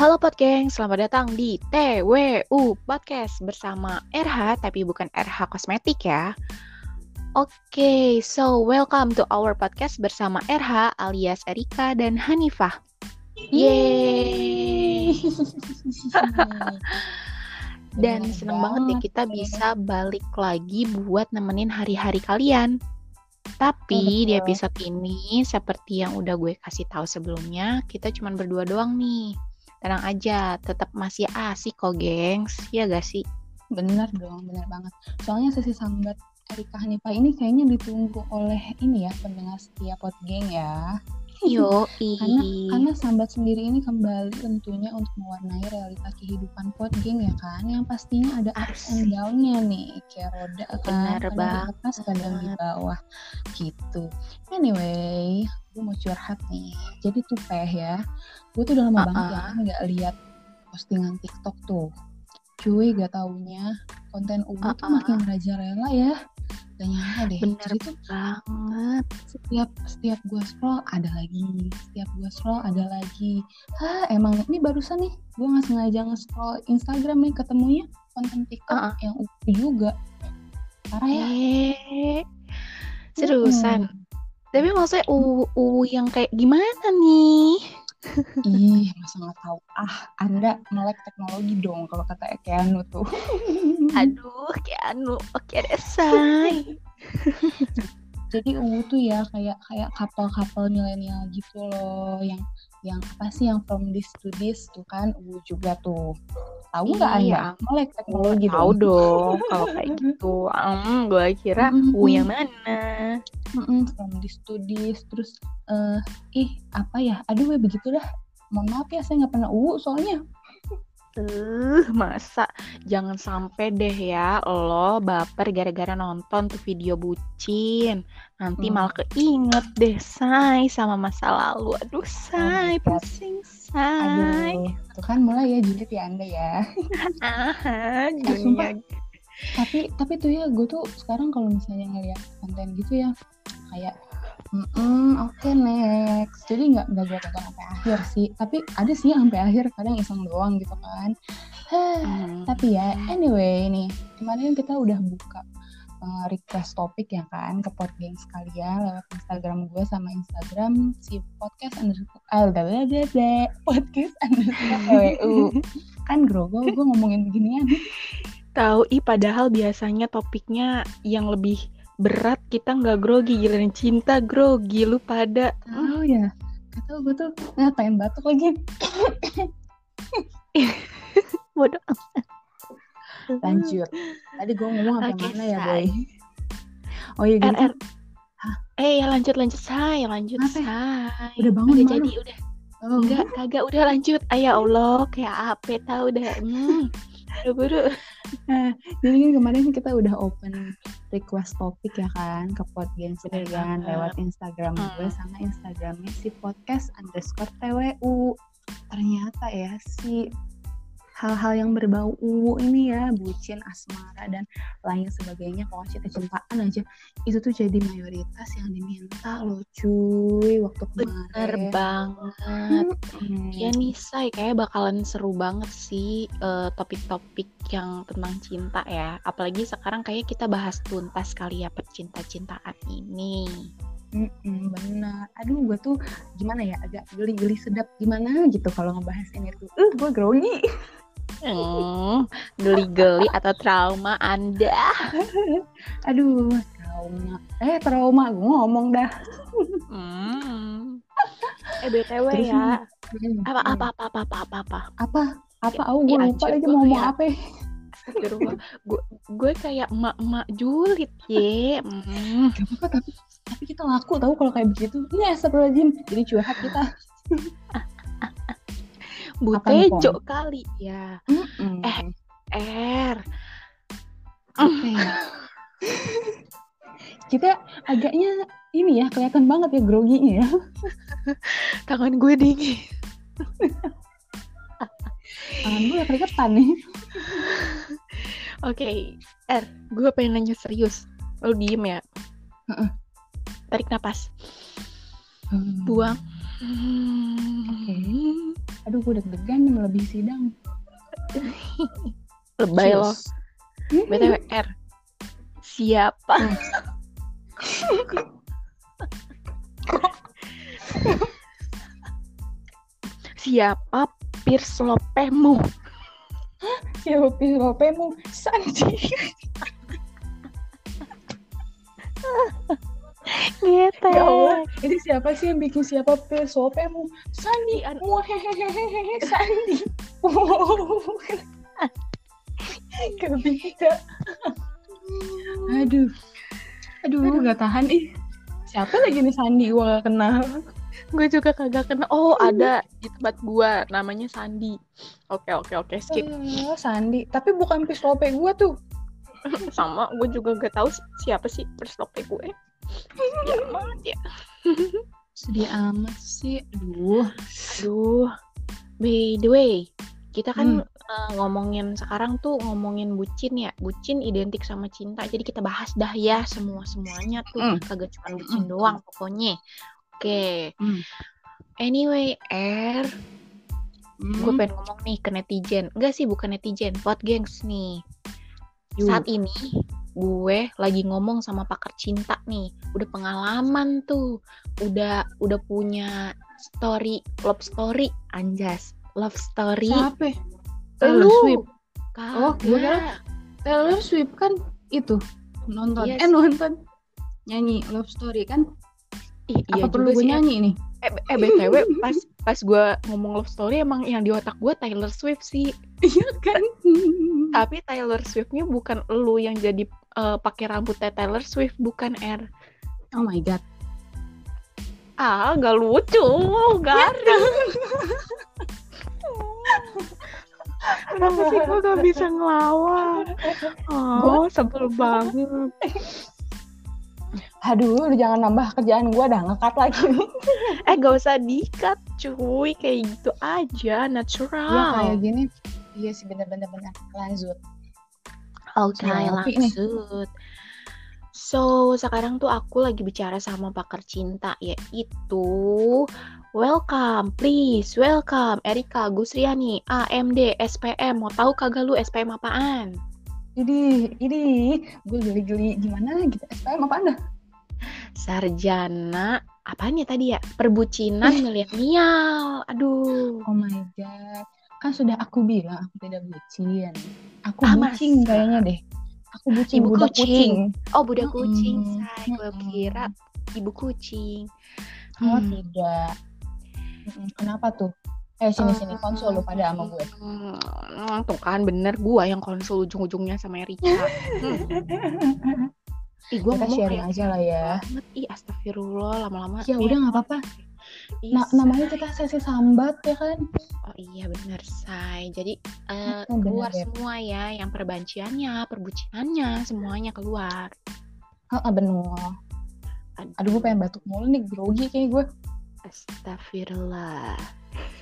Halo Podgeng, selamat datang di TWU Podcast bersama RH, tapi bukan RH Kosmetik ya. Oke, okay, so welcome to our podcast bersama RH alias Erika dan Hanifah. Yeay! dan seneng banget ya kita bisa balik lagi buat nemenin hari-hari kalian. Tapi di episode ini, seperti yang udah gue kasih tahu sebelumnya, kita cuma berdua doang nih tenang aja tetap masih asik kok gengs. Ya gak sih? Bener dong bener banget. Soalnya sesi sambat Erika Hanifah ini kayaknya ditunggu oleh ini ya pendengar setia pot geng ya. Yo, karena karena sambat sendiri ini kembali tentunya untuk mewarnai realita kehidupan pot geng ya kan, yang pastinya ada ups and down-nya nih, kayak roda kan, Bener atas kadang di bawah gitu. Anyway, gue mau curhat nih. Jadi tuh peh ya, gue tuh udah lama Uh-uh. banget ya nggak lihat postingan TikTok tuh. Cuy gak taunya konten UU tuh Uh-uh. makin merajalela ya. Gak nyangka deh. Bener Jadi tuh banget setiap setiap gue scroll ada lagi setiap gue scroll ada lagi Hah emang ini barusan nih gue nggak sengaja nge-scroll Instagram nih ketemunya konten TikTok Uh-uh. yang udah juga parah ya eh seriusan Mm-mm. tapi maksudnya u u yang kayak gimana nih ih masa nggak tahu. Ah anda melek teknologi dong kalau kata Ekeanu tuh. Aduh kayak anu oke deh say. Jadi UU tuh ya kayak kayak couple-couple milenial gitu loh yang yang apa sih yang from this to this tuh kan UU juga tuh. Tahu nggak Iya, anda? Melek teknologi tahu dong. dong kalau kayak gitu. Um, gue kira Mm-mm. u yang mana? Mm-mm, from this to this. Terus eh ih apa ya? Aduh ya begitu dah mohon maaf ya saya nggak pernah UU soalnya Uh, masa jangan sampai deh ya lo baper gara-gara nonton tuh video bucin. Nanti Hmm. malah keinget deh say sama masa lalu. Aduh say, God. pusing say. aduh tuh kan mulai ya julid ya anda ya Ah, Eh, dunia. tapi tapi tuh ya gue tuh sekarang kalau misalnya ngeliat konten gitu ya kayak Mm oke next. Jadi nggak nggak gue tonton sampai akhir sih. Tapi ada sih yang sampai akhir kadang iseng doang gitu kan. Hah, Hmm. Tapi ya, anyway nih, kemarin kita udah buka uh, request topik ya kan ke podcast sekalian lewat Instagram gue sama Instagram si podcast underscore ah, podcast underscore TWU. kan grogo gue ngomongin beginian Tahu ih padahal biasanya topiknya yang lebih berat kita nggak grogi giliran cinta grogi lu pada. Tahu ya gak tau gue tuh pengen batuk lagi. Bodoh lanjut. Tadi gue ngomong sampai Oke, mana ya boy? Oh iya gini. RR eh ya lanjut lanjut say lanjut Kenapa ya? say. Udah bangun, udah jadi udah. Oh, enggak. Kagak udah lanjut. Ayah Allah kayak apa tahu udah hmm buru-buru Nah, jadi kan kemarin kita udah open request topik ya kan ke podcast Bener sekalian banget. lewat Instagram Hmm. gue sama Instagramnya si podcast underscore TWU. Ternyata ya si hal-hal yang berbau UU ini ya bucin, asmara dan lain sebagainya kalau cinta-cintaan aja itu tuh jadi mayoritas yang diminta loh cuy waktu bener kemarin. banget Hmm. ya nih say kayak bakalan seru banget sih eh, topik-topik yang tentang cinta ya apalagi sekarang kayak kita bahas tuntas kali ya percinta-cintaan ini Mm-mm, benar. Aduh, gue tuh gimana ya, agak geli-geli sedap gimana gitu kalau ngebahas ini tuh. Uh, gue grogi. Hmm, geli-geli atau trauma Anda? Aduh, trauma. Eh, trauma. Gue ngomong dah. Hmm. Eh BTW Terus ya. Hmm, Apa apa apa apa apa apa apa. Apa? Apa? Ya, Aku gue ya, lupa lagi gua mau ngomong kayak- apa. Gue gue kayak emak-emak julid ye. Hmm. Gak apa-apa, tapi tapi kita laku tahu kalau kayak begitu. Ini astagfirullahaladzim. Jadi curhat kita. Apa nih, Butejo kali ya. Mm-mm. Eh. R. Ya? kita agaknya ini ya kelihatan banget ya groginya ya. Tangan gue dingin. Tangan gue keringetan nih. Oke, R. Gue pengen nanya serius. Lu diem ya. Tarik napas. Hmm. Buang. Oke. Aduh, gue deg-degan melebihi sidang. Lebay loh. Cheers. BTW R. Siapa? Siapa Pierce Lopemu? Siapa pilopemu? Sanji. Gitu. Ya Allah, ini siapa sih yang bikin siapa pilopemu? Sandi. An- Wah, hehehe, Sandi. Gak bisa. Aduh. Aduh, gak tahan ih. Siapa lagi nih Sandi? Gue gak kenal. Gue juga kagak kenal. Oh, ada di tempat gua namanya Sandi. Oke, oke, oke, skip. Oh, Sandi. Tapi bukan pislope gue tuh. Sama, gue juga gak tahu si- siapa sih Pierce Lope gue. Ya amat ya. Sedih amat sih. Aduh. Aduh. By the way, kita kan eh, ngomongin sekarang tuh ngomongin bucin ya. Bucin identik sama cinta. Jadi kita bahas dah ya semua-semuanya tuh. Mm. Kagak cuma bucin Mm. doang pokoknya. Oke. Mm. Anyway, R, gue Hmm. pengen ngomong nih ke netizen. Enggak sih, bukan netizen, pot gengs nih. Yuk. Saat ini gue lagi ngomong sama pakar cinta nih. Udah pengalaman tuh. Udah udah punya story, love story, anjas. Love story. Siapa? Taylor Lu. Swift. Oh, gue. Taylor Swift kan itu nonton. Iya eh nonton. Nyanyi Love Story kan? Ih, iya Apa perlu juga gue sih. nyanyi nih? Eh, eh BTW pas pas gue ngomong love story emang yang di otak gue Taylor Swift sih. Iya kan? Tapi Taylor Swiftnya bukan lu yang jadi eh, pakai rambutnya Taylor Swift bukan R. Oh my god. Ah, gak lucu, garing. Kenapa sih gue gak bisa ngelawan? Oh, sebel banget. Aduh, lu jangan nambah kerjaan gue dah ngekat lagi. Eh, gak usah dikat, cuy. Kayak gitu aja, Iya natural. kayak gini. Iya sih bener-bener bener. Lanjut. Oke, ngopi nih. lanjut. So, sekarang tuh aku lagi bicara sama pakar cinta, yaitu Welcome, please, welcome Erika Gusriani, AMD, SPM. Mau tahu kagak lu SPM apaan? Ini, ini, gue geli-geli gimana gitu. SPM apa anda? Sarjana, apaan ya tadi ya? Perbucinan milenial. Aduh. Oh my god. Kan sudah aku bilang aku tidak bucin. Aku Ah, bucin masa? kayaknya deh. Aku bucin, Ibu budak kucing. kucing. Oh, budak kucing, Mm-mm, say. Gue mm-mm. kira ibu kucing. Oh Hmm. tidak. Mm-mm, Kenapa tuh? Eh sini sini konsul lu pada sama gue. Hmm, tuh kan bener gua yang konsul ujung-ujungnya sama Erika. Hmm. Ih, gua Kita ngomong sharing kayak aja lah ya. banget. Ih, astagfirullah lama-lama. Ya udah nggak apa-apa. Nah, namanya kita sesi sambat ya kan? Oh iya bener, say. Jadi Mm, bener, keluar Beb. semua ya, yang perbanciannya, perbucinannya, semuanya keluar. Heeh, bener. Aduh, gue pengen batuk mulu nih, grogi kayak gue. Astagfirullah.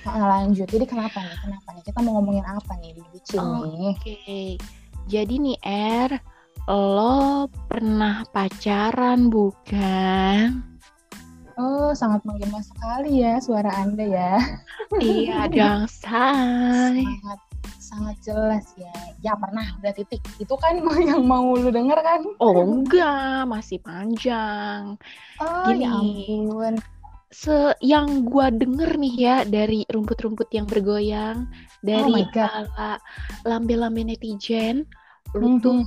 Heeh, lanjut. Jadi kenapa nih? Kenapa nih? Kita mau ngomongin apa nih di bucin Oh. nih? Oke. Jadi nih Er, lo pernah pacaran bukan? Oh, sangat menggema sekali ya suara Anda ya. iya dong, say. Sangat sangat jelas ya. Ya pernah, udah titik. Itu kan yang mau lu denger kan? Oh enggak, masih panjang. Oh, Gini. ya ampun. Se yang gua denger nih ya dari rumput-rumput yang bergoyang, dari Oh God. ala lambe-lambe netizen, lu Mhm. tuh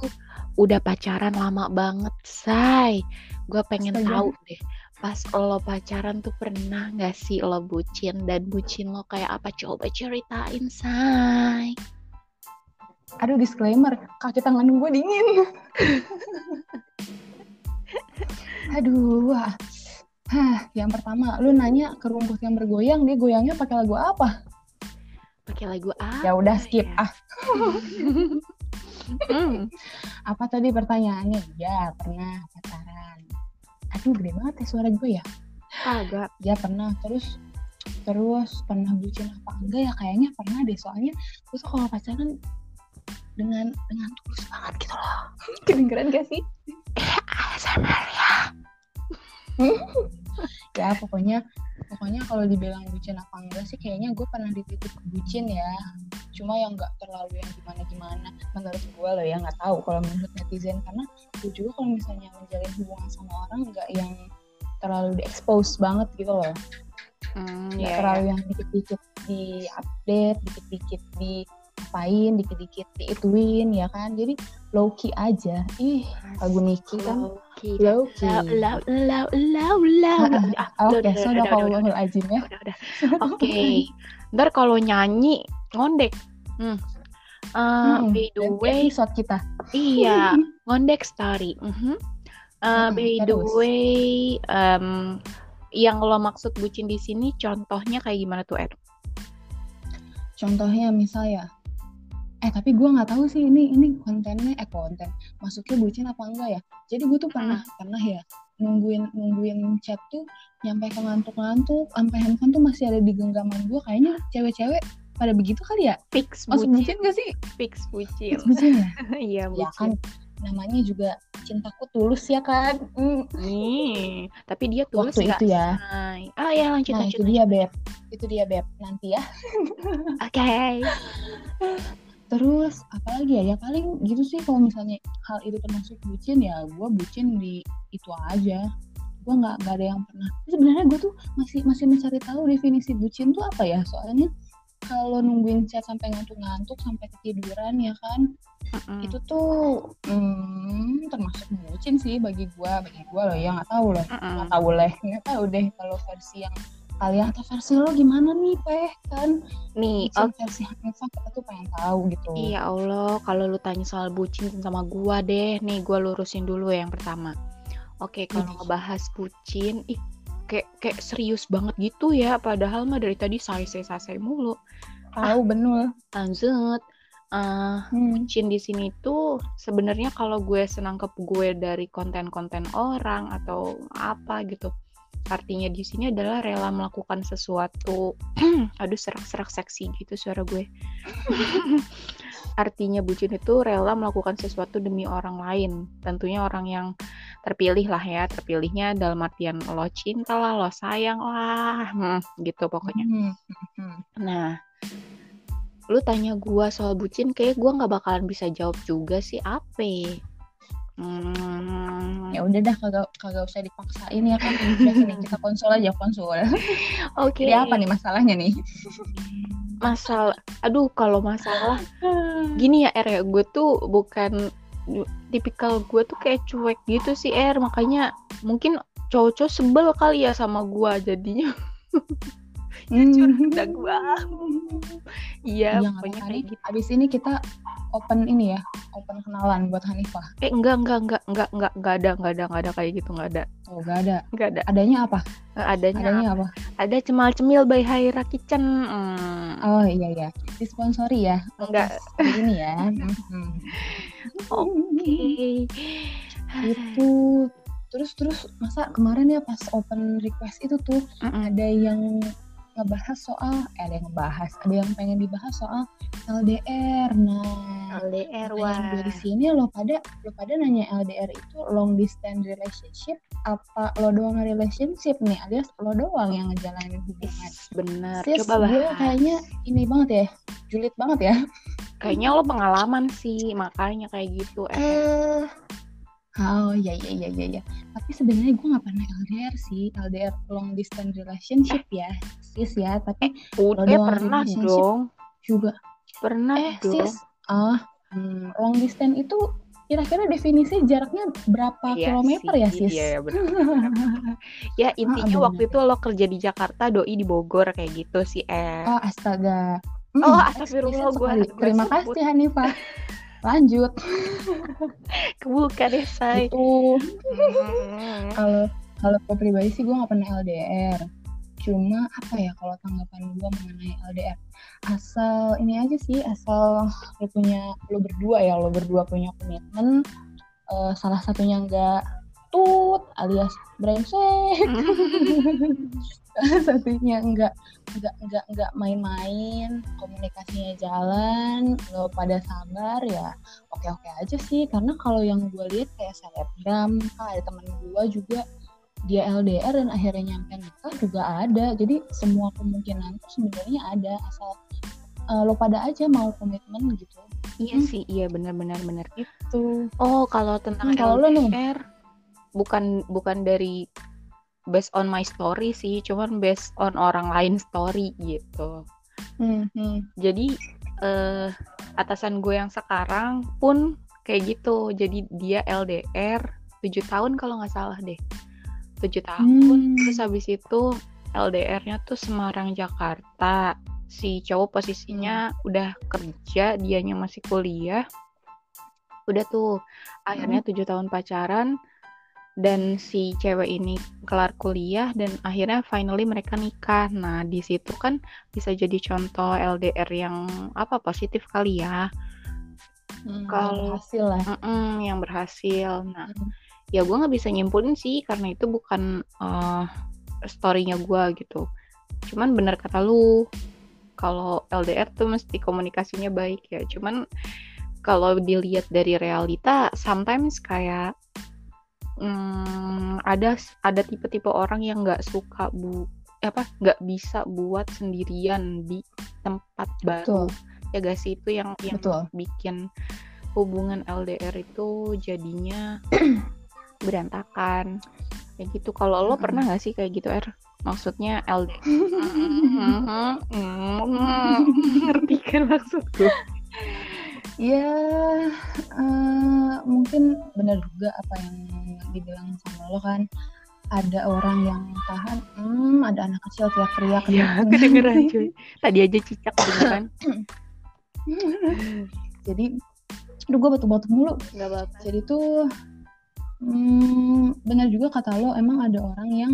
udah pacaran lama banget, say. Gua pengen Astaga. tahu deh, pas lo pacaran tuh pernah nggak sih lo bucin dan bucin lo kayak apa? Coba ceritain, say. Aduh, disclaimer. Kaki tangan gue dingin. Aduh, wah. Hah, yang pertama, lu nanya ke rumput yang bergoyang, dia goyangnya pakai lagu apa? Pakai lagu apa? Ya udah skip. ya? Ah, Hmm. apa tadi pertanyaannya? Ya, pernah pacaran. Aduh, gede banget ya suara gue ya. Agak. Ya pernah. Terus terus pernah bucin apa enggak ya? Kayaknya pernah deh. Soalnya gue tuh kalau pacaran dengan dengan tulus banget gitu loh. Kedengeran gak sih? ASMR ya. ya pokoknya pokoknya kalau dibilang bucin apa enggak sih kayaknya gue pernah di titik bucin ya. Cuma yang nggak terlalu yang gimana gimana menurut gue loh ya nggak tahu kalau menurut netizen. Karena gue juga kalau misalnya menjalin hubungan sama orang nggak yang terlalu diekspos banget gitu loh. Hmm, nggak iya, terlalu iya. yang dikit-dikit di update dikit-dikit di apain dikit-dikit diituin ya kan? Jadi low key aja. Ih lagu Niki kan Low-key. low key Lau, lau, lau, lau, lau. Oke udah, udah, so udah, udah udah, udah, kalau azim ya udah, udah. Oke. Ntar kalau nyanyi ngondek. Hmm. Uh, Hmm, by the way, episode kita iya, ngondek story. Mhm. Uh, Mm-mm, by the way, um, yang lo maksud bucin di sini contohnya kayak gimana tuh, Ed? contohnya misal ya eh tapi gue nggak tahu sih ini ini kontennya eh konten masuknya bucin apa enggak ya jadi gue tuh pernah pernah ya nungguin nungguin chat tuh nyampe ke ngantuk-ngantuk sampai handphone tuh masih ada di genggaman gue kayaknya cewek-cewek pada begitu kali ya Fix masuk bucin, bucin gak sih fix bucin. bucin ya Iya, ya kan bucin. namanya juga cintaku tulus ya kan Mm. Nih, tapi dia tulus waktu itu ya? Ah ya lanjut nah lanjut. itu dia beb itu dia beb nanti ya lanjut. Oke. Terus apalagi ya? Ya paling gitu sih kalau misalnya hal itu termasuk bucin ya gue bucin di itu aja. Gue nggak nggak ada yang pernah. Sebenarnya gue tuh masih masih mencari tahu definisi bucin tuh apa ya? Soalnya kalau nungguin chat sampai ngantuk-ngantuk sampai ketiduran ya kan Mm-mm. itu tuh hmm, termasuk bucin sih bagi gue bagi gue loh ya nggak tahu loh nggak tahu leh nggak tahu deh kalau versi yang kalian atau versi lo gimana nih peh kan Nih, bucin versi Hanifah kita tuh pengen tahu gitu Iya Allah, kalau lu tanya soal bucin sama gua deh, nih gua lurusin dulu ya yang pertama. Oke, kalau Widih. ngebahas bucin, ih kayak kayak serius banget gitu ya, padahal mah dari tadi say say mulu. tahu benul Lanjut, eh Hmm. bucin di sini tuh sebenarnya kalau gue senangkep gue dari konten-konten orang atau apa gitu. Artinya di sini adalah rela melakukan sesuatu. Aduh serak-serak seksi gitu suara gue. Artinya bucin itu rela melakukan sesuatu demi orang lain. Tentunya orang yang terpilih lah ya. Terpilihnya dalam artian lo cinta lah, lo sayang lah. Hmm, gitu pokoknya. Hmm. Hmm. Nah, lu tanya gua soal bucin, kayak gua nggak bakalan bisa jawab juga sih apa. Hmm, Ya udah dah kagak kagak usah dipaksain ya kan. Udah sini kita konsul aja konsul. Oke. Jadi apa nih masalahnya nih? Masalah, aduh kalau masalah gini ya Er ya, gue tuh bukan tipikal gue tuh kayak cuek gitu sih Er, makanya mungkin cowok-cowok sebel kali ya sama gua jadinya. Jujur udah gua. Iya, Iya pokoknya kayak gitu. Abis ini kita open ini ya, open kenalan buat Hanifah. Eh enggak enggak enggak enggak enggak enggak ada enggak ada enggak ada kayak gitu enggak ada. Oh gak ada. Enggak ada. Adanya apa? Eh, Adanya Adanya apa? ada cemal-cemil by Haira Kitchen. Hmm. Oh iya iya. Disponsori ya. Enggak. Ini ya. Mhm. Oke. Itu terus terus masa kemarin ya pas open request itu tuh Mm-mm. ada yang ngebahas soal eh ada yang ngebahas ada yang pengen dibahas soal LDR nah LDR gue wah. di sini lo pada lo pada nanya LDR itu long distance relationship apa lo doang relationship nih alias lo doang yang ngejalanin hubungan bener. Sis, Coba gue bahas. kayaknya ini banget ya julid banget ya Kayaknya lo pengalaman sih, makanya kayak gitu. Eh, eh oh iya iya iya iya iya. tapi sebenarnya gue nggak pernah LDR sih LDR long distance relationship ya sis ya tapi udah pernah dong. juga Pernah eh dong. sis ah hmm, long distance itu kira-kira definisi jaraknya berapa Iya kilometer sih, ya sis Iya, bener. ya intinya bener. waktu itu lo kerja di Jakarta, doi di Bogor kayak gitu sih, eh. oh astaga Oh, Hmm, astagfirullah, gua- sekali. gua terima kasih Hanifah lanjut. Bukan ya, say. itu Hmm. kalau kalau gue pribadi sih gue nggak pernah LDR cuma apa ya kalau tanggapan gue mengenai LDR asal ini aja sih asal lo punya lo berdua ya lo berdua punya komitmen eh, salah satunya nggak tut alias brengsek satunya nggak nggak nggak nggak main-main komunikasinya jalan lo pada sabar ya oke oke aja sih. Karena kalau yang gue lihat kayak selebgram kan ada temen gue juga dia LDR dan akhirnya nyampe nikah juga ada. Jadi semua kemungkinan tuh sebenarnya ada asal uh, lo pada aja mau komitmen gitu. Iya hmm. sih iya benar-benar benar itu oh kalau tentang hmm, kalau LDR lo nih? Bukan bukan dari based on my story sih cuman based on orang lain story gitu hmm, hmm. jadi uh, atasan gue yang sekarang pun kayak gitu jadi dia LDR tujuh tahun kalau nggak salah deh tujuh tahun hmm. terus habis itu LDR-nya tuh Semarang Jakarta si cowok posisinya hmm. udah kerja dianya masih kuliah udah tuh akhirnya hmm. tujuh tahun pacaran dan si cewek ini kelar kuliah dan akhirnya finally mereka nikah. Nah, di situ kan bisa jadi contoh LDR yang apa positif kali ya. Hmm, Kalau berhasil lah. Mm -mm, yang berhasil. Nah, hmm. ya gue nggak bisa nyimpulin sih karena itu bukan uh, storynya gue gitu. Cuman bener kata lu, kalau LDR tuh mesti komunikasinya baik ya. Cuman kalau dilihat dari realita, sometimes kayak hmm, ada ada tipe-tipe orang yang nggak suka bu apa nggak bisa buat sendirian di tempat baru. Ya gak sih? Itu yang yang Betul. bikin hubungan LDR itu jadinya berantakan. Kayak gitu. Kalau lo pernah nggak sih kayak gitu er? Maksudnya LDR ngerti kan maksudku ya uh, mungkin benar juga apa yang dibilang sama lo kan. Ada orang yang tahan hmm ada anak kecil teriak-teriak. Ya kedengeran cuy. Tadi aja cicak kan jadi aduh gue batu-batu mulu. Gak apa-apa. jadi tuh hmm, benar juga kata lo emang ada orang yang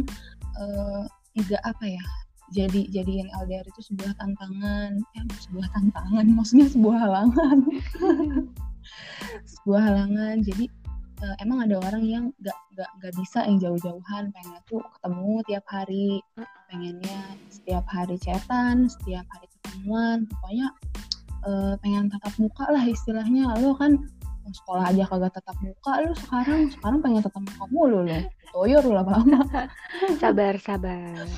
uh, nggak apa ya jadi jadiin LDR itu sebuah tantangan. Eh sebuah tantangan maksudnya sebuah halangan. Sebuah halangan. Jadi uh, emang ada orang yang gak gak gak bisa yang jauh-jauhan. Pengennya tuh ketemu tiap hari. Pengennya setiap hari chatan setiap hari ketemuan. Pokoknya uh, pengen tatap muka lah istilahnya. Lo kan sekolah aja kagak tatap muka lu sekarang sekarang pengen tatap muka mulu lo. Toyor lah lama sabar sabar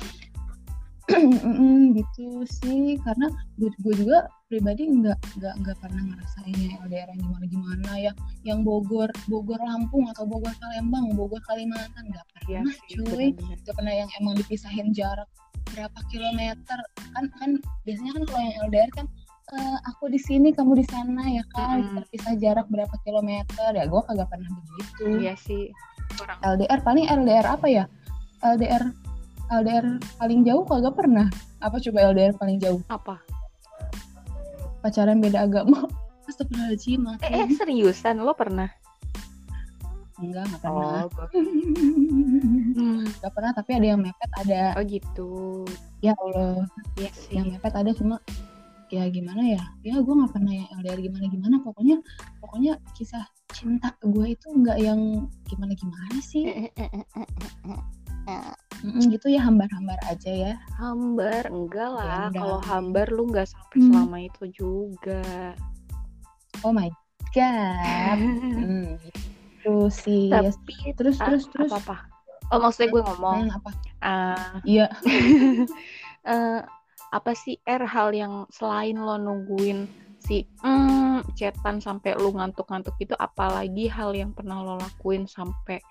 gitu sih. Karena gue, gue juga pribadi nggak nggak nggak pernah ngerasain ya LDR yang gimana gimana ya yang Bogor Bogor Lampung atau Bogor Palembang Bogor Kalimantan nggak pernah ya, cuy. nggak pernah yang emang dipisahin jarak berapa kilometer. Kan kan biasanya kan kalau yang LDR kan uh, aku di sini kamu di sana ya kan? Mm. terpisah jarak berapa kilometer. Ya gue kagak pernah begitu. Iya sih. Kurang. LDR paling LDR apa ya? LDR LDR paling jauh kagak pernah. Apa coba LDR paling jauh? Apa? Pacaran beda agama. Astagfirullahaladzim. Eh, eh, seriusan lo pernah? Enggak, enggak pernah. Oh, hmm. Gak pernah, tapi ada yang mepet ada. Oh gitu. Ya Allah. Yes, iya yang mepet ada cuma ya gimana ya ya gue nggak pernah yang LDR gimana gimana pokoknya pokoknya kisah cinta gue itu nggak yang gimana gimana sih Mm, gitu ya hambar-hambar aja ya. Hambar? Enggak lah ya, kalau hambar lu nggak sampai hmm. selama itu juga. Oh my god. Hmm, itu sih tapi terus uh, terus terus. apa apa oh maksudnya gue ngomong. Hmm, apa? Uh, iya. Uh, apa sih er hal yang selain lo nungguin si mm, chatan sampai lu ngantuk-ngantuk itu apalagi hal yang pernah lo lakuin sampai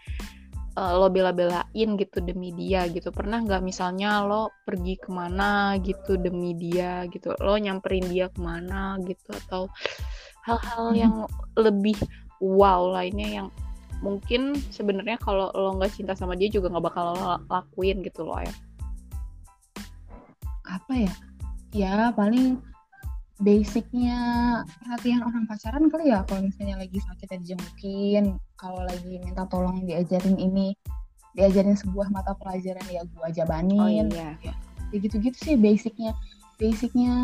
uh, lo bela-belain gitu demi dia gitu. Pernah nggak misalnya lo pergi ke mana gitu demi dia gitu? Lo nyamperin dia ke mana gitu? Atau hal-hal hmm. yang lebih wow lainnya yang mungkin sebenarnya kalau lo nggak cinta sama dia juga nggak bakal lo lakuin gitu loh ya. Apa ya? Ya paling basicnya perhatian orang pacaran kali ya kalau misalnya lagi sakit ya dijengukin kalau lagi minta tolong diajarin ini diajarin sebuah mata pelajaran ya gua jabanin oh, iya. ya, ya gitu-gitu sih basicnya basicnya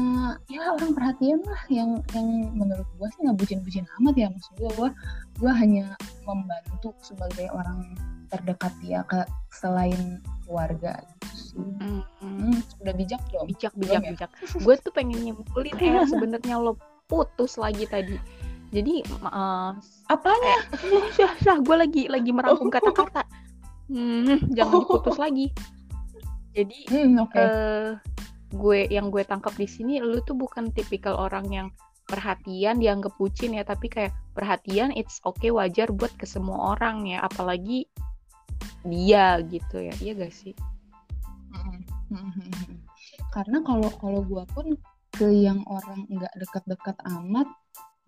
ya orang perhatian lah yang yang menurut gua sih nggak bucin-bucin amat ya maksud gua gua gua hanya membantu sebagai orang terdekat dia ke selain keluarga gitu sih. Mm -hmm. udah bijak dong. Bijak, bijak, ya? bijak. gue tuh pengen nyimpulin eh sebenarnya lo putus lagi tadi. Jadi uh, apanya? Eh, gue lagi lagi merangkum kata-kata. hmm, jangan diputus lagi jadi Hmm, oke. eh gue yang gue tangkap di sini lu tuh bukan tipikal orang yang perhatian dianggap bucin ya tapi kayak perhatian it's okay wajar buat ke semua orang ya apalagi dia gitu ya iya gak sih. Karena kalau kalau gue pun ke yang orang nggak dekat-dekat amat,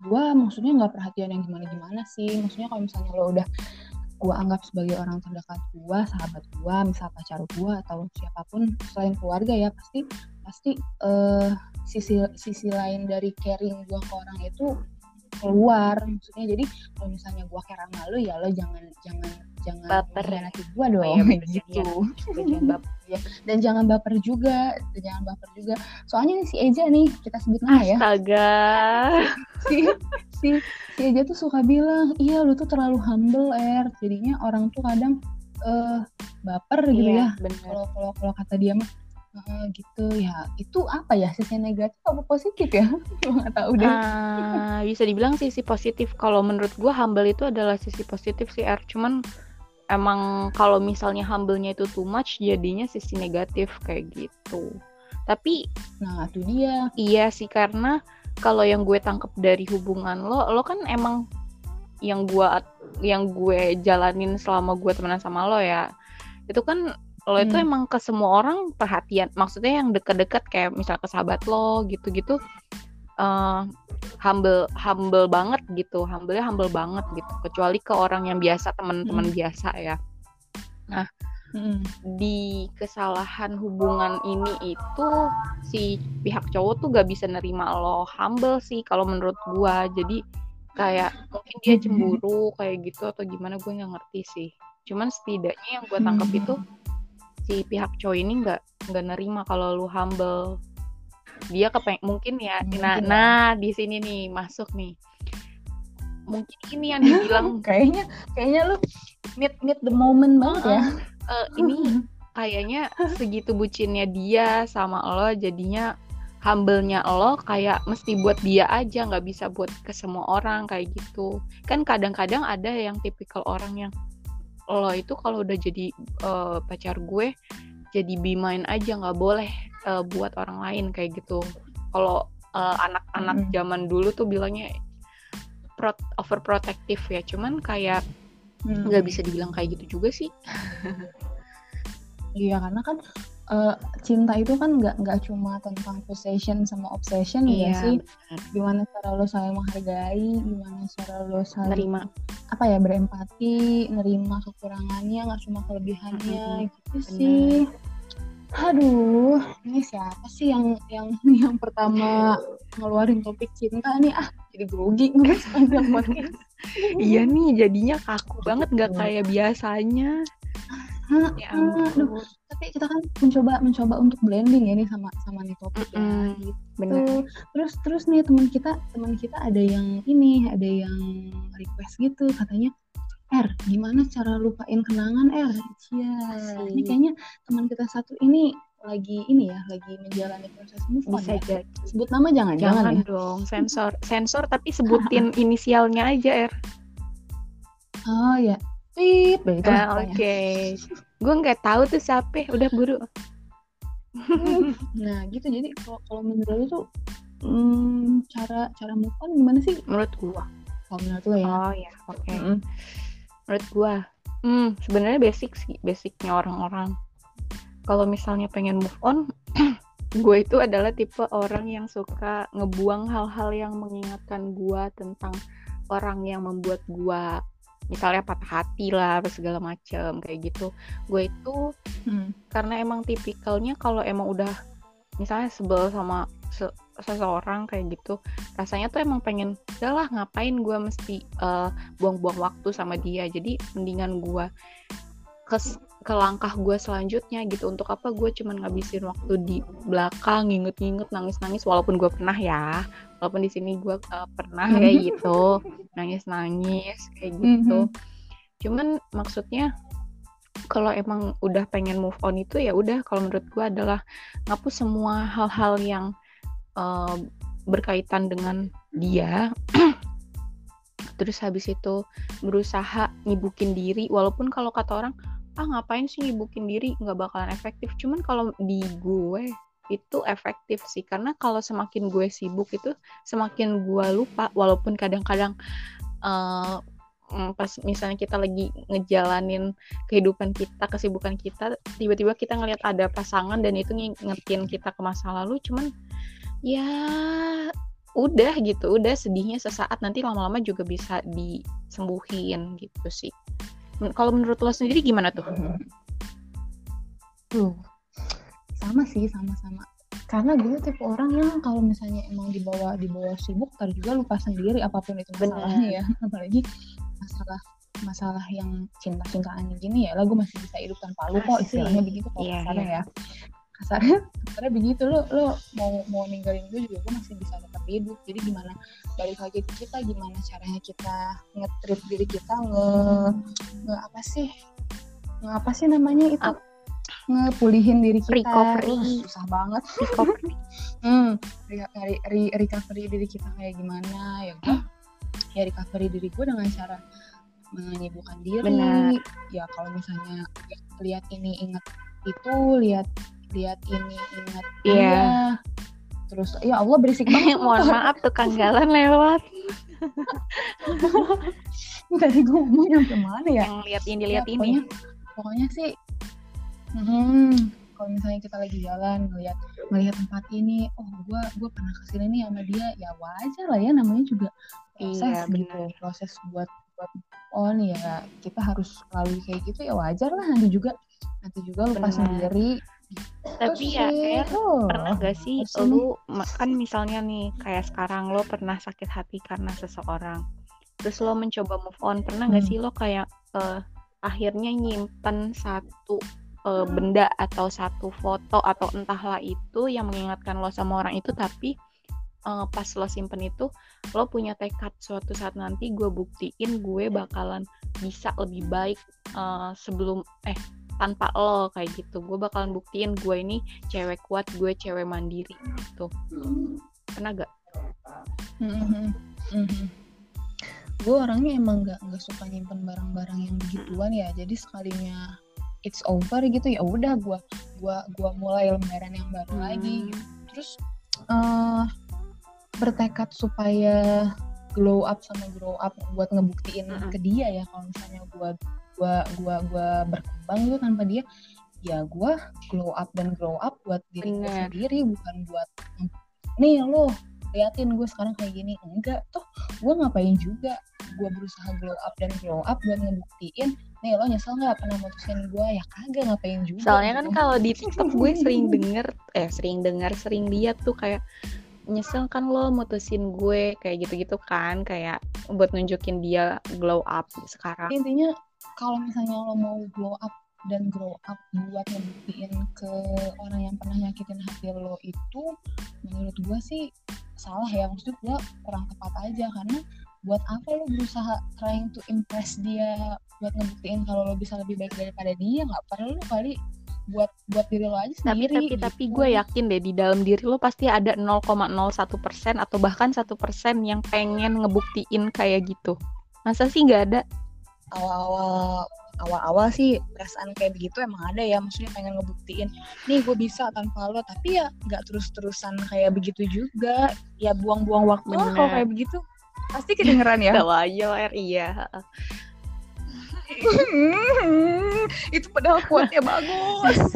gue maksudnya nggak perhatian yang gimana-gimana sih. Maksudnya kalau misalnya lo udah gue anggap sebagai orang terdekat gue, sahabat gue, misal pacar gue atau siapa pun selain keluarga ya pasti pasti eh, sisi sisi lain dari caring gue ke orang itu keluar. Maksudnya jadi kalau misalnya gue care sama lo ya lo jangan jangan jangan Baper. mengkhianati gue Oh dong iya, bener, gitu Bagian bab dan jangan baper juga dan jangan baper juga. Soalnya nih si Eja nih kita sebut nama ya. Astaga. Si si si Eja tuh suka bilang iya lu tuh terlalu humble er. Jadinya orang tuh kadang eh baper gitu iya ya. kalau kalau kalau kata dia mah "Eh, gitu. Ya itu apa ya sisi negatif apa positif ya? Nggak tahu deh. Ah, bisa dibilang sisi positif. Kalau menurut gue humble itu adalah sisi positif sih R cuman emang kalau misalnya humble-nya itu too much jadinya sisi negatif kayak gitu. Tapi nah itu dia. iya sih karena kalau yang gue tangkep dari hubungan lo lo kan emang yang gue yang gue jalanin selama gue temenan sama lo ya. Itu kan itu Hmm. emang ke semua orang perhatian maksudnya yang deket-deket kayak misal ke sahabat lo gitu-gitu eh humble humble banget gitu humble humble banget gitu kecuali ke orang yang biasa teman-teman biasa ya Mm-mm. di kesalahan hubungan ini itu si pihak cowok tuh gak bisa nerima lo humble sih kalau menurut gua jadi kayak mungkin dia cemburu kayak gitu atau gimana gue nggak ngerti sih cuman setidaknya yang gue tangkap Hmm. itu si pihak cowok ini nggak nggak nerima kalau lu humble. Dia kepeng mungkin ya Mungkin nah ya. nah di sini nih masuk nih. Mungkin ini yang dibilang kayaknya kayaknya lu meet meet the moment banget ya. Eh, ini kayaknya segitu bucinnya dia sama lo jadinya humble-nya lo kayak mesti buat dia aja nggak bisa buat ke semua orang kayak gitu. Kan kadang-kadang ada yang tipikal orang yang lo itu kalau udah jadi eh, pacar gue jadi be mine aja nggak boleh eh, buat orang lain kayak gitu kalau eh, anak-anak Mm-mm. zaman dulu tuh bilangnya pro- overprotective ya cuman kayak Hmm. nggak bisa dibilang kayak gitu juga sih Iya karena kan eh, cinta itu kan nggak nggak cuma tentang possession sama obsession ya Iya, sih. benar. Gimana cara lo saling menghargai, gimana cara lo saling nerima apa ya berempati, nerima kekurangannya nggak cuma kelebihannya gitu benar. sih. Aduh, ini siapa sih yang yang yang pertama ngeluarin topik cinta nih? Ah, jadi grogi gue sepanjang podcast. Iya nih jadinya kaku banget nggak kayak biasanya. Hah, Ya aduh. Tapi kita kan mencoba mencoba untuk blending ya nih sama sama nih topik ya. Mm-mm. Gitu. Bener. Terus terus nih teman kita teman kita ada yang ini ada yang request gitu katanya R gimana cara lupain kenangan R? Cia. Asik. Ini kayaknya teman kita satu ini lagi ini ya lagi menjalani proses move on Bisa ya. jadi. Sebut nama jangan jangan, Jangan ya. dong sensor sensor tapi sebutin inisialnya aja R. Oh ya. Tip, begitu lah Ah. Oke. Gue nggak tahu tuh siapa. Udah buru. Nah gitu jadi kalau kalau menurut lu tuh hmm, cara cara move on gimana sih? Menurut gua. Kalau menurut lu ya. Oh ya. Oke. Mm-mm. Menurut gua. Hmm sebenarnya basic sih basicnya orang-orang. Kalau misalnya pengen move on, gue itu adalah tipe orang yang suka ngebuang hal-hal yang mengingatkan gua tentang orang yang membuat gua misalnya patah hati lah apa segala macem kayak gitu. Gue itu Hmm. karena emang tipikalnya kalau emang udah misalnya sebel sama se- seseorang kayak gitu rasanya tuh emang pengen udahlah ngapain gue mesti eh, buang-buang waktu sama dia? Jadi mendingan gue ke ke langkah gue selanjutnya gitu. Untuk apa gue cuman ngabisin waktu di belakang nginget-nginget nangis-nangis walaupun gue pernah ya walaupun di sini gue eh, pernah kayak gitu nangis-nangis kayak gitu. Cuman maksudnya kalau emang udah pengen move on itu ya udah kalau menurut gue adalah ngapus semua hal-hal yang eh, berkaitan dengan dia. Terus habis itu berusaha nyibukin diri walaupun kalau kata orang ah ngapain sih nyibukin diri? Nggak bakalan efektif. Cuman kalau di gue itu efektif sih karena kalau semakin gue sibuk itu semakin gue lupa walaupun kadang-kadang uh, pas misalnya kita lagi ngejalanin kehidupan kita kesibukan kita tiba-tiba kita ngelihat ada pasangan dan itu ngingetin kita ke masa lalu cuman ya udah gitu udah sedihnya sesaat nanti lama-lama juga bisa disembuhin gitu sih kalau menurut lo sendiri gimana tuh? Tuh sama sih sama-sama. Karena gue tipe orang yang kalau misalnya emang dibawa dibawa sibuk tar juga lupa sendiri apa pun itu masalahnya ya. Apalagi masalah masalah yang cinta-cintaan gini ya lah gue masih bisa hidup tanpa lu kok istilahnya begitu kok yeah, kasarnya yeah. ya. Kasarnya kasarnya begitu lo lo mau mau ninggalin gue juga gue masih bisa tetap hidup. Jadi gimana balik lagi ke kita gimana caranya kita nge-treat diri kita nge, nge apa sih nge apa sih namanya itu ngepulihin diri kita. Recovery. Uh, susah banget. Recovery. Hmm re, re, re, recovery diri kita kayak gimana ya gue ya recovery diri gue dengan cara menyibukkan diri. Benar. ya kalau misalnya lihat ini ingat itu lihat lihat ini ingat iya. yeah. terus ya Allah berisik banget. Mohon maaf tukang jalan lewat. Tadi gue ngomong sampai mana ya? Yang lihat ini lihat ya, ini. pokoknya, pokoknya sih hmm, kalau misalnya kita lagi jalan ngelihat ngelihat tempat ini oh gue gue pernah ke sini nih sama dia ya wajar lah ya namanya juga proses iya, gitu proses buat buat on ya kita harus lalui kayak gitu ya wajar lah nanti juga nanti juga lupa bener. sendiri. Tapi ya kayak oh, pernah gak sih lu kan misalnya nih kayak sekarang lo pernah sakit hati karena seseorang terus lo mencoba move on pernah hmm. gak sih lo kayak uh, akhirnya nyimpen satu uh, benda atau satu foto atau entahlah itu yang mengingatkan lo sama orang itu tapi uh, pas lo simpen itu lo punya tekad suatu saat nanti gue buktiin gue bakalan bisa lebih baik uh, sebelum eh tanpa lo kayak gitu gue bakalan buktiin gue ini cewek kuat gue cewek mandiri gitu pernah gak? Mm-hmm. Mm-hmm. gue orangnya emang gak nggak suka nyimpen barang-barang yang begituan ya jadi sekalinya it's over gitu ya udah gue gua gua mulai lembaran yang baru hmm. lagi gitu. terus uh, bertekad supaya glow up sama grow up buat ngebuktiin hmm. ke dia ya kalau misalnya gue gua gua gua berkembang gitu tanpa dia ya gue glow up dan grow up buat diri gue sendiri bukan buat nih lo liatin gue sekarang kayak gini enggak tuh gue ngapain juga gue berusaha glow up dan grow up buat ngebuktiin nih lo nyesel nggak pernah mutusin gue ya kagak ngapain juga soalnya kan gitu. kalau di tiktok gue sering denger eh sering denger sering lihat tuh kayak nyesel kan lo mutusin gue kayak gitu-gitu kan kayak buat nunjukin dia glow up sekarang. Intinya kalau misalnya lo mau glow up dan grow up buat ngebuktiin ke orang yang pernah nyakitin hati lo itu menurut gue sih salah ya. Maksud gue kurang tepat aja karena buat apa lo berusaha trying to impress dia buat ngebuktiin kalau lo bisa lebih baik daripada dia nggak perlu kali buat buat diri lo aja sendiri. Tapi tapi gitu. tapi gue yakin deh di dalam diri lo pasti ada 0,01 persen atau bahkan satu persen yang pengen ngebuktiin kayak gitu. Masa sih nggak ada? Awal-awal awal-awal sih perasaan kayak begitu emang ada ya maksudnya pengen ngebuktiin nih gue bisa tanpa lo tapi ya nggak terus-terusan kayak begitu juga ya buang-buang waktu lah kalau kayak begitu pasti kedengeran ya tahu aja R iya itu padahal kuatnya bagus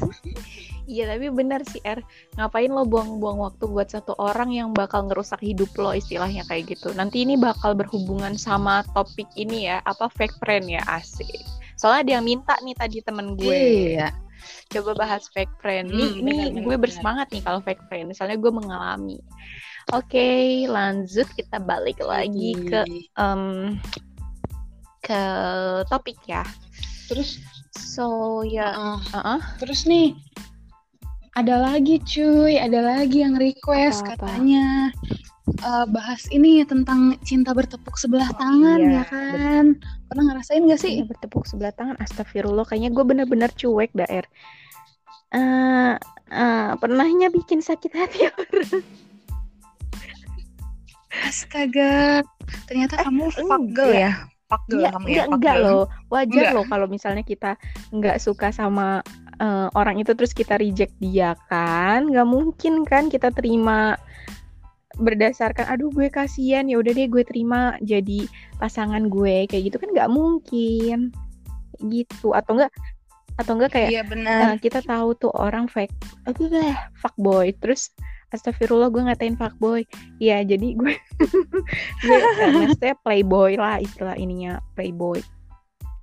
Iya tapi benar sih R Ngapain lo buang-buang waktu buat satu orang yang bakal ngerusak hidup lo istilahnya kayak gitu Nanti ini bakal berhubungan sama topik ini ya Apa fake friend ya asik Soalnya dia minta nih tadi temen gue. Iya. Coba bahas fake friend. Hmm, nih, bener, nih gue bersemangat nih kalau fake friend. Misalnya gue mengalami. Oke, okay, lanjut kita balik lagi ke um, ke topik ya. Terus so ya uh, uh -uh. terus nih ada lagi cuy, ada lagi yang request Apa -apa? katanya uh, bahas ini tentang cinta bertepuk sebelah oh, tangan iya, ya kan. Betul. Pernah ngerasain gak sih? Cinta bertepuk sebelah tangan. Astagfirullah, kayaknya gue bener-bener cuek daer. Uh, uh, pernahnya bikin sakit hati orang. Astaga, ternyata eh, kamu fuck girl ya? fuck girl Iya, kamu ya enggak, fuck enggak girl. loh. Wajar Enggak. loh kalau misalnya kita nggak suka sama eh, orang itu terus kita reject dia kan. Nggak mungkin kan kita terima berdasarkan aduh gue kasihan ya udah deh gue terima jadi pasangan gue kayak gitu kan nggak mungkin gitu atau enggak atau enggak kayak iya benar eh, kita tahu tuh orang fake aduh deh fuckboy terus astagfirullah gue ngatain fuckboy. Ya jadi gue gue maksudnya playboy lah istilah ininya playboy.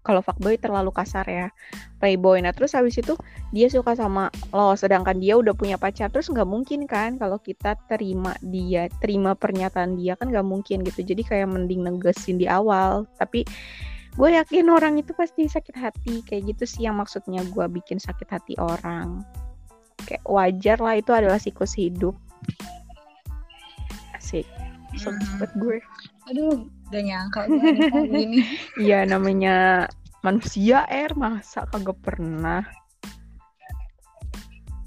Kalau fuckboy terlalu kasar ya playboy. Nah terus habis itu dia suka sama lo sedangkan dia udah punya pacar terus nggak mungkin kan kalau kita terima dia terima pernyataan dia kan nggak mungkin gitu. Jadi kayak mending negesin di awal. Tapi gue yakin orang itu pasti sakit hati kayak gitu sih yang maksudnya gue bikin sakit hati orang kayak wajar lah itu adalah siklus hidup. Asik. Sobat Mhm. buat gue. Aduh gak nyangka gue ini Iya namanya manusia air masa kagak pernah.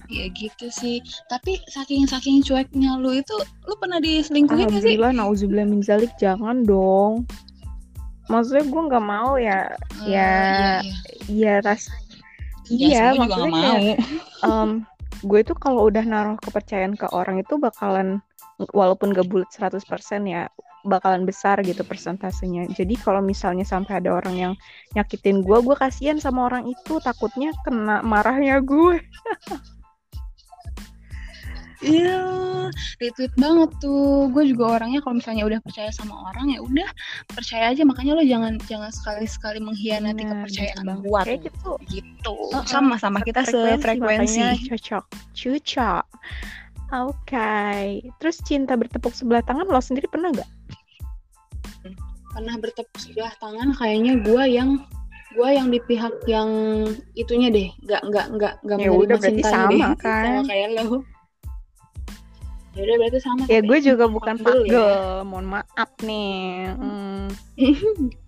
Ya gitu sih. Tapi saking saking cueknya lu itu lu pernah diselingkuhin gak sih? Alhamdulillah nauzubillah min zalik. Jangan dong. Maksudnya gue nggak mau ya. Eh, ya iya, iya. iya ras Ya, iya juga maksudnya kayak mau. em, gue tuh kalau udah naruh kepercayaan ke orang itu bakalan walaupun gak bulat 100% ya bakalan besar gitu persentasenya. Jadi kalau misalnya sampai ada orang yang nyakitin gue gue kasihan sama orang itu. Takutnya kena marahnya gue Iya, retweet banget tuh. Gue juga orangnya kalau misalnya udah percaya sama orang ya udah percaya aja. Makanya lo jangan jangan sekali-sekali mengkhianati Benar, kepercayaan gue Kayak gitu Gitu. Sama-sama kita sefrekuensi. cocok cocok oke terus cinta bertepuk sebelah tangan lo sendiri pernah gak Pernah bertepuk sebelah tangan kayaknya gue yang gue yang di pihak yang itunya deh, nggak nggak nggak nggak Ya menerima udah, berarti sama, deh, kan? sama kayak lo. Ya udah berarti sama. ya gue juga bukan fuckgirl ya. mohon maaf nih Hmm.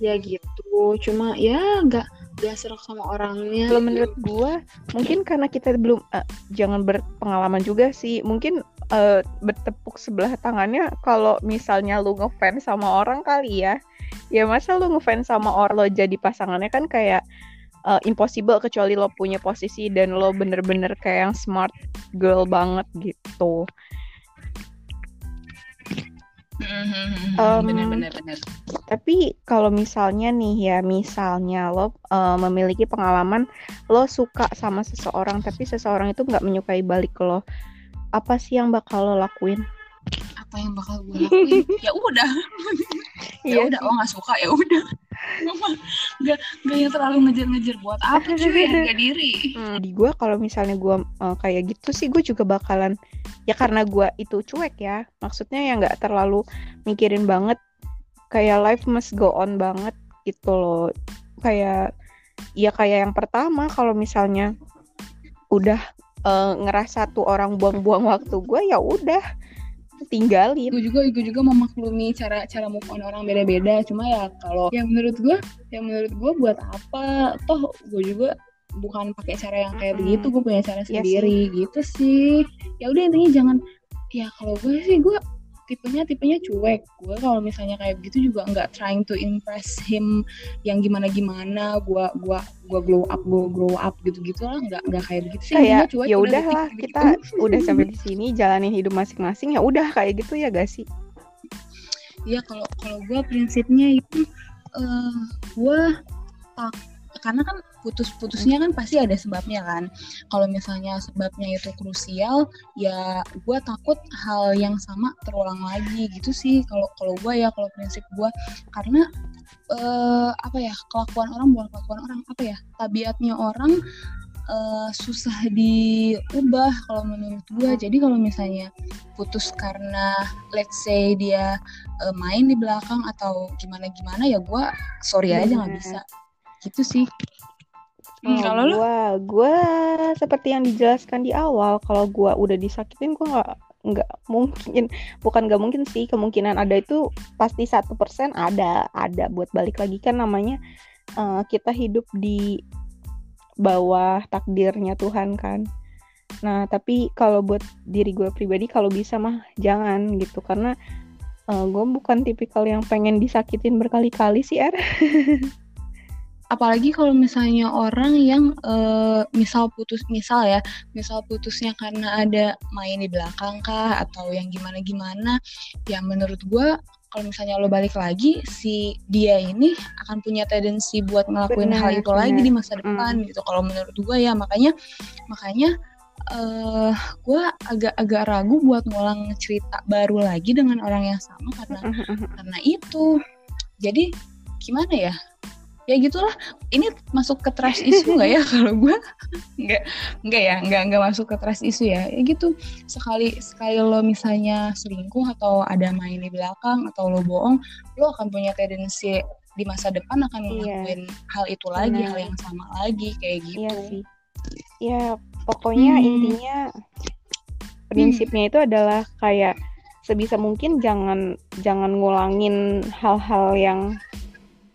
ya gitu cuma ya nggak nggak serak sama orangnya kalau menurut gue mungkin karena kita belum eh, jangan berpengalaman juga sih mungkin eh, bertepuk sebelah tangannya kalau misalnya lu ngefans sama orang kali ya ya masa lu ngefans sama orang lo jadi pasangannya kan kayak eh, impossible kecuali lo punya posisi dan lo bener-bener kayak yang smart girl banget gitu. Um, bener-bener bener. Tapi kalau misalnya nih ya, misalnya lo eh, memiliki pengalaman lo suka sama seseorang tapi seseorang itu nggak menyukai balik lo, apa sih yang bakal lo lakuin? apa yang bakal gue lakuin? Ya udah. Ya Iya udah sih. oh nggak suka ya udah nggak nggak yang terlalu ngejar-ngejar buat apa cuy? Harga diri. Hmm, di gue kalau misalnya gue eh, kayak gitu sih gue juga bakalan ya karena gue itu cuek ya, maksudnya ya nggak terlalu mikirin banget. Kayak life must go on banget gitu loh. Kayak ya kayak yang pertama kalau misalnya udah eh, ngerasa tuh orang buang-buang waktu gue ya udah tinggalin. gue juga gue juga memaklumi cara cara move on orang beda-beda. Cuma ya kalau yang menurut gue yang menurut gue buat apa? Toh gue juga bukan pakai cara yang kayak begitu. Gue punya cara Iya sendiri gitu sih. Ya udah intinya jangan ya kalau gue sih gue tipenya tipenya cuek gue kalau misalnya kayak begitu juga nggak trying to impress him yang gimana gimana gue gua gua glow up gue grow up gitu gitu lah nggak nggak kayak begitu sih Kayak ya udah udah titik lah gitu. kita udah sampai di sini jalanin hidup masing-masing ya udah kayak gitu ya gak sih? Iya kalau kalau gue prinsipnya itu eh gue tak karena kan putus-putusnya kan pasti ada sebabnya kan. Kalau misalnya sebabnya itu krusial, ya gue takut hal yang sama terulang lagi gitu sih. Kalau kalau gue ya kalau prinsip gue karena eh apa ya kelakuan orang bukan kelakuan orang apa ya tabiatnya orang eh, susah diubah kalau menurut gue. Jadi kalau misalnya putus karena let's say dia eh, main di belakang atau gimana gimana ya gue sorry aja nggak bisa gitu sih. Hmm, Oh, kalau lu? gua, gua seperti yang dijelaskan di awal, kalau gua udah disakitin, gua nggak nggak mungkin, bukan nggak mungkin sih, kemungkinan ada itu pasti satu persen ada, ada buat balik lagi. Kan namanya eh, kita hidup di bawah takdirnya Tuhan kan. Nah, tapi kalau buat diri gue pribadi, kalau bisa mah jangan gitu, karena uh, gue bukan tipikal yang pengen disakitin berkali-kali sih er apalagi kalau misalnya orang yang uh, misal putus misal ya misal putusnya karena ada main di belakang kah atau yang gimana gimana ya menurut gue kalau misalnya lo balik lagi si dia ini akan punya tendensi buat ngelakuin bener, hal itu bener. lagi di masa depan mm. gitu kalau menurut gue ya makanya makanya uh, gue agak-agak ragu buat ngulang cerita baru lagi dengan orang yang sama karena karena itu jadi gimana ya ya gitulah. Ini masuk ke trust isu nggak ya? Kalau gue nggak nggak ya? Nggak nggak masuk ke trust isu ya. Ya gitu. Sekali sekali lo misalnya selingkuh atau ada main di belakang atau lo bohong lo akan punya tendensi di masa depan akan iya. ngelakuin hal itu lagi hal yang sama lagi kayak gitu. iya sih. Ya pokoknya hmm. intinya prinsipnya hmm. itu adalah kayak sebisa mungkin jangan jangan ngulangin hal-hal yang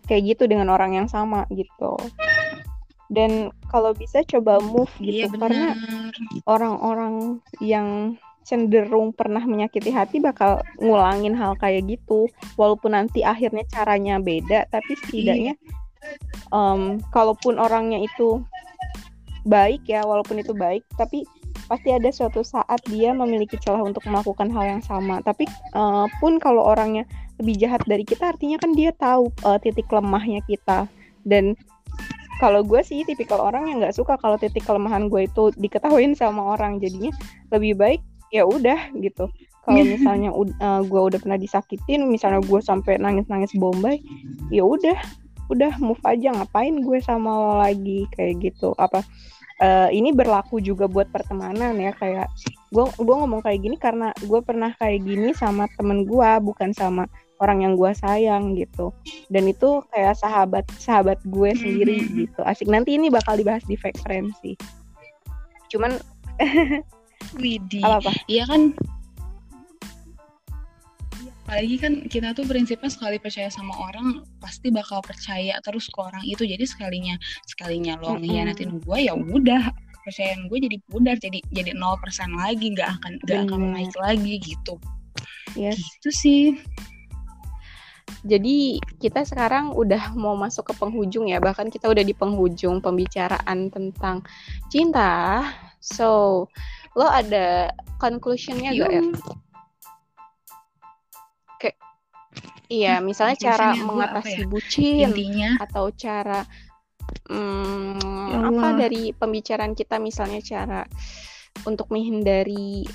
kayak gitu dengan orang yang sama gitu. Dan kalau bisa coba move iya, gitu iya, karena orang-orang yang cenderung pernah menyakiti hati bakal ngulangin hal kayak gitu. Walaupun nanti akhirnya caranya beda tapi setidaknya um, kalaupun orangnya itu baik ya walaupun itu baik tapi pasti ada suatu saat dia memiliki celah untuk melakukan hal yang sama. Tapi uh, pun kalau orangnya lebih jahat dari kita artinya kan dia tahu uh, titik lemahnya kita. Dan kalau gue sih tipikal orang yang nggak suka kalau titik kelemahan gue itu diketahuin sama orang. Jadinya lebih baik ya udah gitu. Kalau misalnya uh, gue udah pernah disakitin misalnya gue sampai nangis nangis bombay ya udah udah move aja ngapain gue sama lo lagi? Kayak gitu. Apa uh, ini berlaku juga buat pertemanan ya kayak gue gue ngomong kayak gini karena gue pernah kayak gini sama temen gue bukan sama orang yang gue sayang gitu. Dan itu kayak sahabat sahabat gue sendiri mm-hmm. gitu. Asik. Nanti ini bakal dibahas di fake friends sih. Cuman Widi apa, apa? Iya kan? Apalagi kan kita tuh prinsipnya sekali percaya sama orang pasti bakal percaya terus ke orang itu. Jadi sekalinya sekalinya lo ngehianatin gue ya udah. Kepercayaan gue jadi pudar jadi jadi nol persen lagi nggak akan nggak akan naik lagi gitu. Yes. gitu sih jadi kita sekarang udah mau masuk ke penghujung ya bahkan kita udah di penghujung pembicaraan tentang cinta so lo ada conclusionnya gak ya Iya, misalnya cara mengatasi ya? bucin Intinya. atau cara hmm, ya apa dari pembicaraan kita misalnya cara untuk menghindari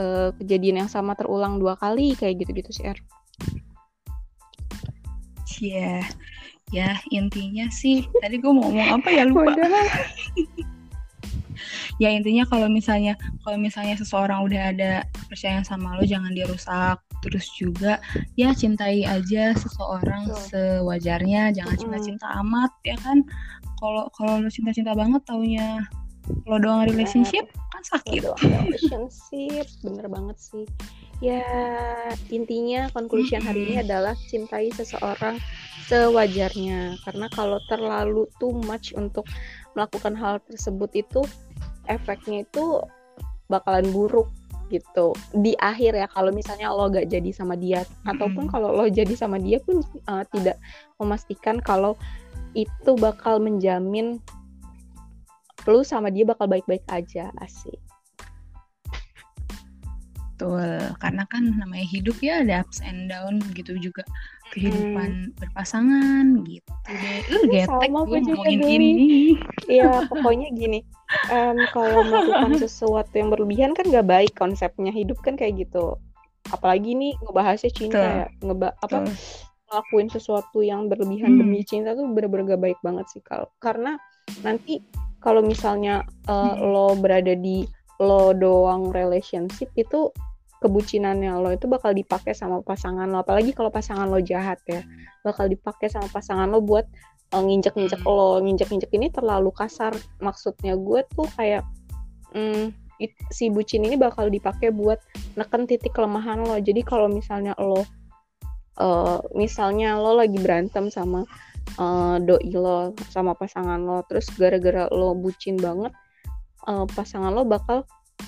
uh, kejadian yang sama terulang dua kali kayak gitu-gitu sih Er. Yeah. Ya, intinya sih tadi gue mau ngomong apa ya lupa. ya intinya kalau misalnya kalau misalnya seseorang udah ada percaya sama lo jangan dirusak terus juga ya cintai aja seseorang Betul. sewajarnya. Jangan cinta-cinta amat ya kan? Kalau kalau lo cinta-cinta banget taunya lo doang relationship kan sakit. Relationship. Bener banget sih ya intinya conclusion hari ini adalah cintai seseorang sewajarnya. Karena kalau terlalu too much untuk melakukan hal tersebut itu efeknya itu bakalan buruk gitu. Di akhir ya kalau misalnya lo gak jadi sama dia ataupun kalau lo jadi sama dia pun uh, tidak memastikan kalau itu bakal menjamin lo sama dia bakal baik-baik aja asik Betul, karena kan namanya hidup ya ada ups and down gitu juga kehidupan hmm. berpasangan gitu deh. Lu getek gue ngomongin ini. Iya, pokoknya gini. Um, kalau melakukan sesuatu yang berlebihan kan gak baik konsepnya hidup kan kayak gitu. Apalagi nih ngebahasnya cinta Tuh. ya, ngeba apa Tuh. ngelakuin sesuatu yang berlebihan hmm. demi cinta tuh bener-bener gak baik banget sih kalau karena nanti kalau misalnya uh, hmm. lo berada di lo doang relationship itu kebucinannya lo itu bakal dipakai sama pasangan lo apalagi kalau pasangan lo jahat ya. Bakal dipakai sama pasangan lo buat uh, nginjek-nginjek hmm. lo. Nginjek-nginjek ini terlalu kasar. Maksudnya gue tuh kayak mm, it, si bucin ini bakal dipakai buat neken titik kelemahan lo. Jadi kalau misalnya lo uh, misalnya lo lagi berantem sama uh, doi lo sama pasangan lo terus gara-gara lo bucin banget uh, pasangan lo bakal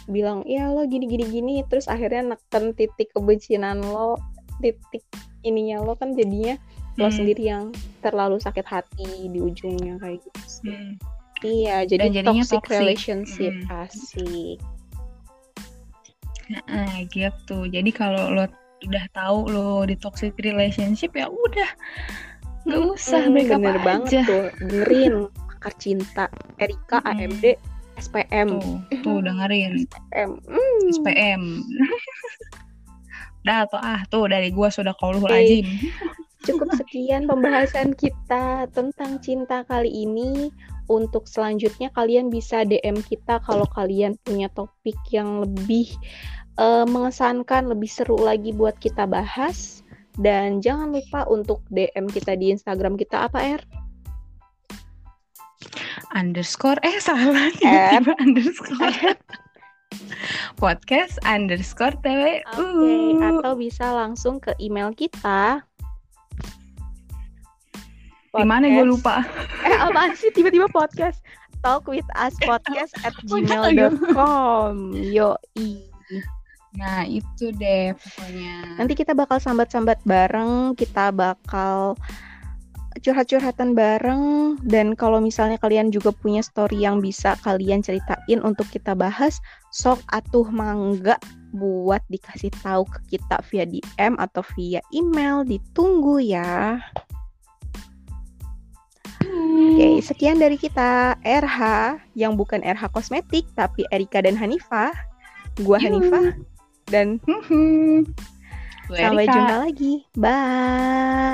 bilang ya lo gini gini gini terus akhirnya neken titik kebencian lo titik ininya lo kan jadinya lo Hmm. sendiri yang terlalu sakit hati di ujungnya kayak gitu sih. Hmm. Iya, jadi toxic, toxic. relationship Mm. asik. Nah, gitu. Jadi kalau lo udah tahu lo di toxic relationship ya udah nggak usah Hmm, up bener aja. banget tuh. Dengerin Pakar Cinta, Erika, Mm-mm. AMD, SPM. Tuh, tuh dengerin SPM. Hmm. SPM. Dah atau ah tuh dari gua sudah kauluh Oke. lazim. Cukup sekian pembahasan kita tentang cinta kali ini. Untuk selanjutnya kalian bisa DM kita kalau kalian punya topik yang lebih eh, mengesankan, lebih seru lagi buat kita bahas. Dan jangan lupa untuk DM kita di Instagram kita apa, Er? Underscore eh salah At. tiba-tiba underscore podcast underscore tw Oke, atau bisa langsung ke email kita. di mana gue Podcast- lupa Eh, apaan sih tiba-tiba podcast? Talk with us podcast at iya. gmail.com. Yo, nah itu deh pokoknya Nanti kita bakal sambat-sambat bareng, kita bakal curhat-curhatan bareng dan kalau misalnya kalian juga punya story yang bisa kalian ceritain untuk kita bahas, sok atuh mangga buat dikasih tahu ke kita via DM atau via email, ditunggu ya. Oke, sekian dari kita RH yang bukan RH kosmetik tapi Erika dan Hanifa. Gua Yuh. Hanifa dan sampai jumpa lagi. Bye.